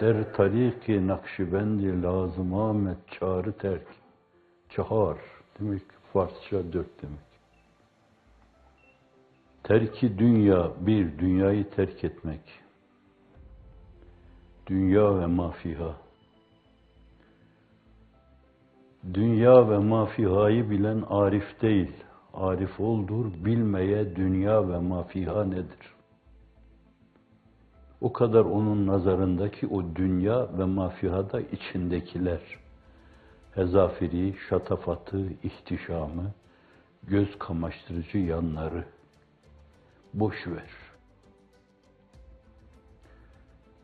Der tariki Nakşibendi lazım Ahmet çağrı terk. Çağır demek Farsça dört demek. Terki dünya bir, dünyayı terk etmek. Dünya ve mafiha. Dünya ve mafihayı bilen arif değil. Arif oldur, bilmeye dünya ve mafiha nedir? O kadar onun nazarındaki o dünya ve mafihada içindekiler, hezafiri, şatafatı, ihtişamı, göz kamaştırıcı yanları, boş ver.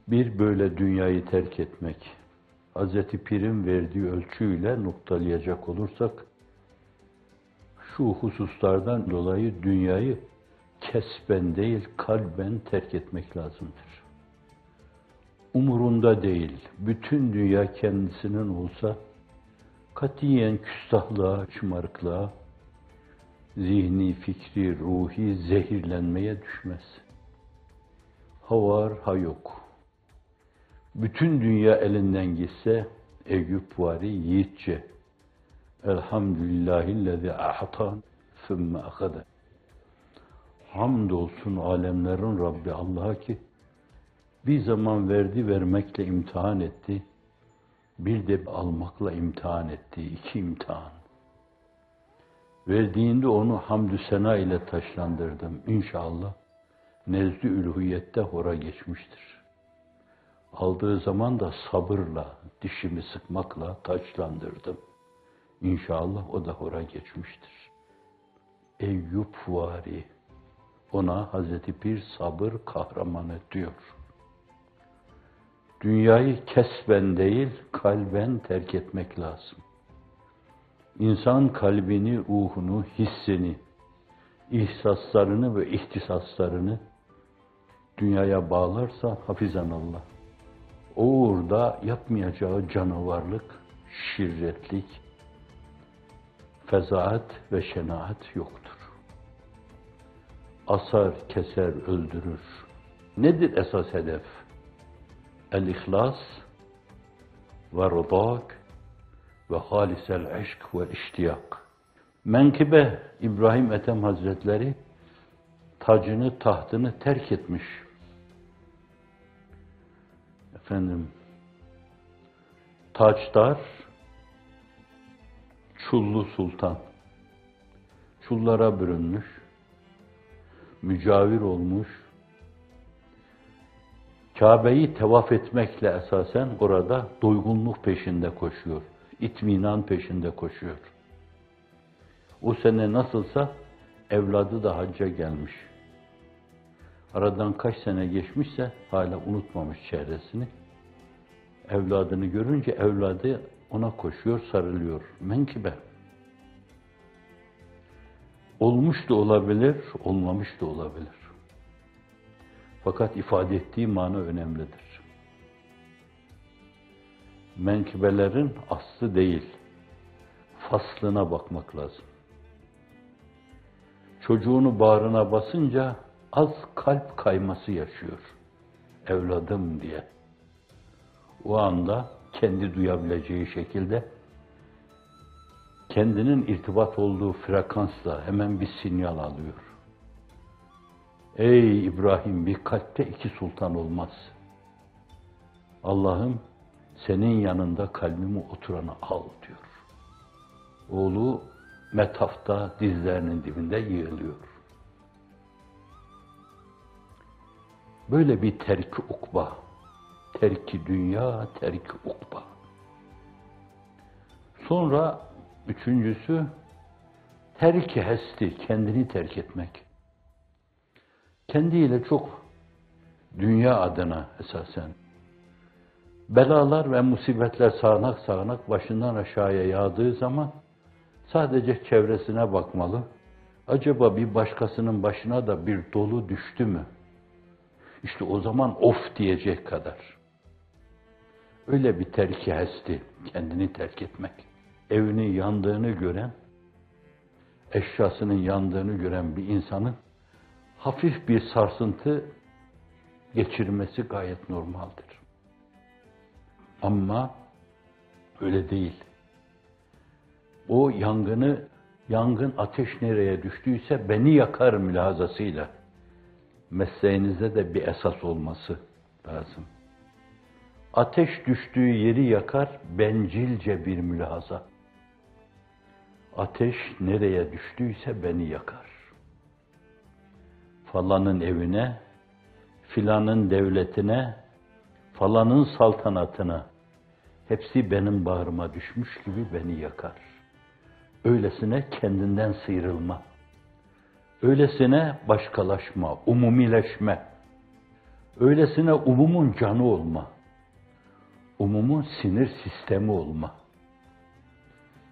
Bir böyle dünyayı terk etmek, Hazreti Pir'in verdiği ölçüyle noktalayacak olursak, şu hususlardan dolayı dünyayı kesben değil, kalben terk etmek lazımdır. Umurunda değil, bütün dünya kendisinin olsa, katiyen küstahlığa, şımarıklığa, zihni, fikri, ruhi zehirlenmeye düşmez. Ha var, ha yok. Bütün dünya elinden gitse, Eyüp vari yiğitçe, Elhamdülillahillezî ahatan sümme akade. Hamdolsun alemlerin Rabbi Allah'a ki bir zaman verdi vermekle imtihan etti. Bir de almakla imtihan etti. iki imtihan. Verdiğinde onu hamdü sena ile taşlandırdım. İnşallah nezd-i ülhiyette hora geçmiştir. Aldığı zaman da sabırla, dişimi sıkmakla taçlandırdım. İnşallah o da hora geçmiştir. Eyüp vari, ona Hazreti Pir sabır kahramanı diyor. Dünyayı kesben değil, kalben terk etmek lazım. İnsan kalbini, ruhunu, hissini, ihsaslarını ve ihtisaslarını dünyaya bağlarsa hafizan Allah. O uğurda yapmayacağı canavarlık, şirretlik, fezaat ve şenaat yoktur. Asar, keser, öldürür. Nedir esas hedef? El-İhlas ve rıdak ve halisel aşk ve iştiyak. Menkibe İbrahim Ethem Hazretleri tacını, tahtını terk etmiş. Efendim, taçdar, Çullu Sultan. Çullara bürünmüş, mücavir olmuş, Kabe'yi tevaf etmekle esasen orada doygunluk peşinde koşuyor. itminan peşinde koşuyor. O sene nasılsa evladı da hacca gelmiş. Aradan kaç sene geçmişse hala unutmamış çehresini. Evladını görünce evladı ona koşuyor, sarılıyor. Menkibe. Olmuş da olabilir, olmamış da olabilir. Fakat ifade ettiği mana önemlidir. Menkibelerin aslı değil, faslına bakmak lazım. Çocuğunu bağrına basınca az kalp kayması yaşıyor. Evladım diye. O anda kendi duyabileceği şekilde kendinin irtibat olduğu frekansla hemen bir sinyal alıyor. Ey İbrahim bir kalpte iki sultan olmaz. Allah'ım senin yanında kalbimi oturanı al diyor. Oğlu metafta dizlerinin dibinde yığılıyor. Böyle bir terki ukba, terki dünya, terki ukba. Sonra üçüncüsü terki hesti, kendini terk etmek. Kendiyle çok dünya adına esasen belalar ve musibetler sağanak sağanak başından aşağıya yağdığı zaman sadece çevresine bakmalı. Acaba bir başkasının başına da bir dolu düştü mü? İşte o zaman of diyecek kadar. Öyle bir terki hesti, kendini terk etmek. Evinin yandığını gören, eşyasının yandığını gören bir insanın hafif bir sarsıntı geçirmesi gayet normaldir. Ama öyle değil. O yangını, yangın ateş nereye düştüyse beni yakar mülazasıyla mesleğinizde de bir esas olması lazım. Ateş düştüğü yeri yakar bencilce bir mülahaza. Ateş nereye düştüyse beni yakar. Falanın evine, filanın devletine, falanın saltanatına hepsi benim bağrıma düşmüş gibi beni yakar. Öylesine kendinden sıyrılma. Öylesine başkalaşma, umumileşme. Öylesine umumun canı olma. Umumun sinir sistemi olma.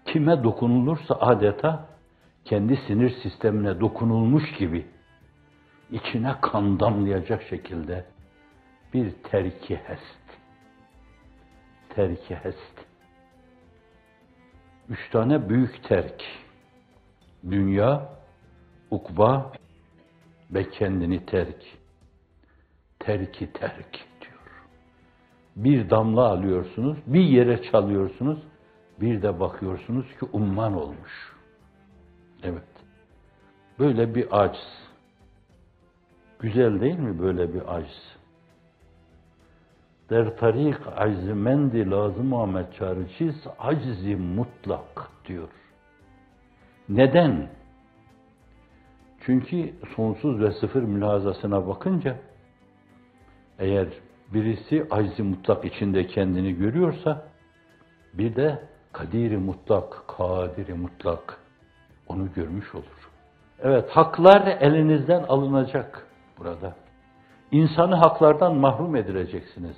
Kime dokunulursa adeta kendi sinir sistemine dokunulmuş gibi içine kan damlayacak şekilde bir terki hest. Terki hest. Üç tane büyük terk. Dünya, ukba ve kendini terk. Terki terk diyor. Bir damla alıyorsunuz, bir yere çalıyorsunuz, bir de bakıyorsunuz ki umman olmuş. Evet. Böyle bir aciz. Güzel değil mi böyle bir aciz? Der tarik aczi mendi lazım Ahmet Çağrıçiz aczi mutlak diyor. Neden? Çünkü sonsuz ve sıfır mülazasına bakınca eğer birisi aczi mutlak içinde kendini görüyorsa bir de kadiri mutlak, kadiri mutlak onu görmüş olur. Evet, haklar elinizden alınacak burada. İnsanı haklardan mahrum edileceksiniz.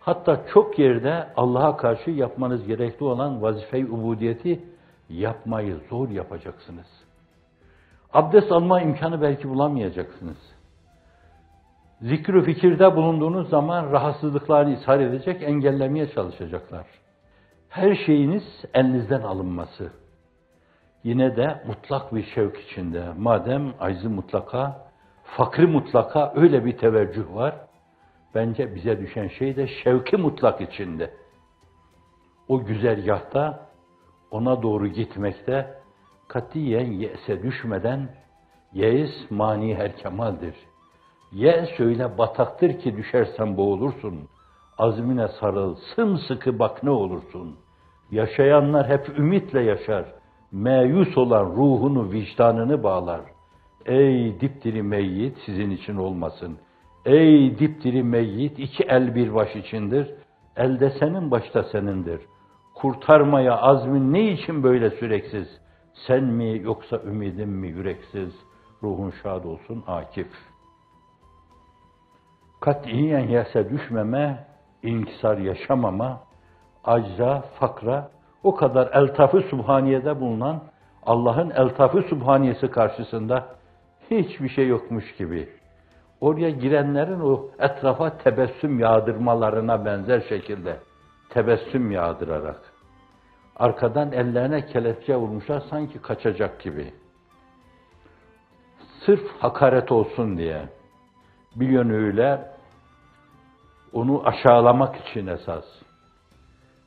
Hatta çok yerde Allah'a karşı yapmanız gerekli olan vazife-i ubudiyeti yapmayı zor yapacaksınız. Abdest alma imkanı belki bulamayacaksınız. Zikr-ü fikirde bulunduğunuz zaman rahatsızlıklarını ishar edecek, engellemeye çalışacaklar. Her şeyiniz elinizden alınması. Yine de mutlak bir şevk içinde. Madem aczi mutlaka, fakri mutlaka öyle bir teveccüh var. Bence bize düşen şey de şevki mutlak içinde. O güzergahta ona doğru gitmekte katiyen yese düşmeden yeis mani her kemaldir. Ye söyle bataktır ki düşersen boğulursun. Azmine sarıl, sımsıkı bak ne olursun. Yaşayanlar hep ümitle yaşar. Meyus olan ruhunu, vicdanını bağlar. Ey dipdiri meyyit sizin için olmasın. Ey dipdiri meyyit iki el bir baş içindir. Elde senin başta senindir. Kurtarmaya azmin ne için böyle süreksiz? Sen mi yoksa ümidin mi yüreksiz? Ruhun şad olsun Akif. Katiyen yese düşmeme, inkisar yaşamama, acza, fakra, o kadar eltafı subhaniyede bulunan Allah'ın eltafı subhaniyesi karşısında hiçbir şey yokmuş gibi. Oraya girenlerin o etrafa tebessüm yağdırmalarına benzer şekilde tebessüm yağdırarak arkadan ellerine kelepçe vurmuşlar sanki kaçacak gibi. Sırf hakaret olsun diye bir yönüyle onu aşağılamak için esas.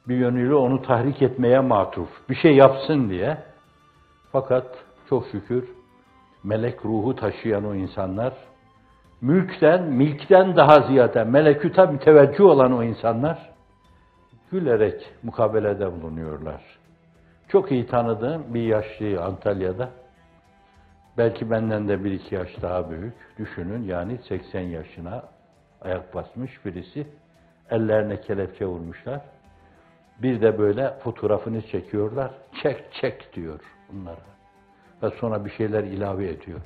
Bir yönüyle onu tahrik etmeye matuf. Bir şey yapsın diye. Fakat çok şükür melek ruhu taşıyan o insanlar, mülkten, milkten daha ziyade meleküte müteveccüh olan o insanlar, gülerek mukabelede bulunuyorlar. Çok iyi tanıdığım bir yaşlı Antalya'da, belki benden de bir iki yaş daha büyük, düşünün yani 80 yaşına ayak basmış birisi, ellerine kelepçe vurmuşlar. Bir de böyle fotoğrafını çekiyorlar, çek çek diyor bunlara. Ve sonra bir şeyler ilave ediyor.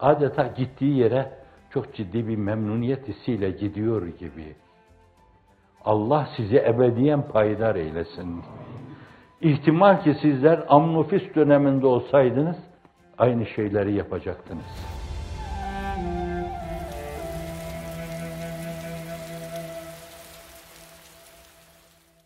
Adeta gittiği yere çok ciddi bir memnuniyet hissiyle gidiyor gibi. Allah sizi ebediyen payidar eylesin. İhtimal ki sizler amnofis döneminde olsaydınız aynı şeyleri yapacaktınız.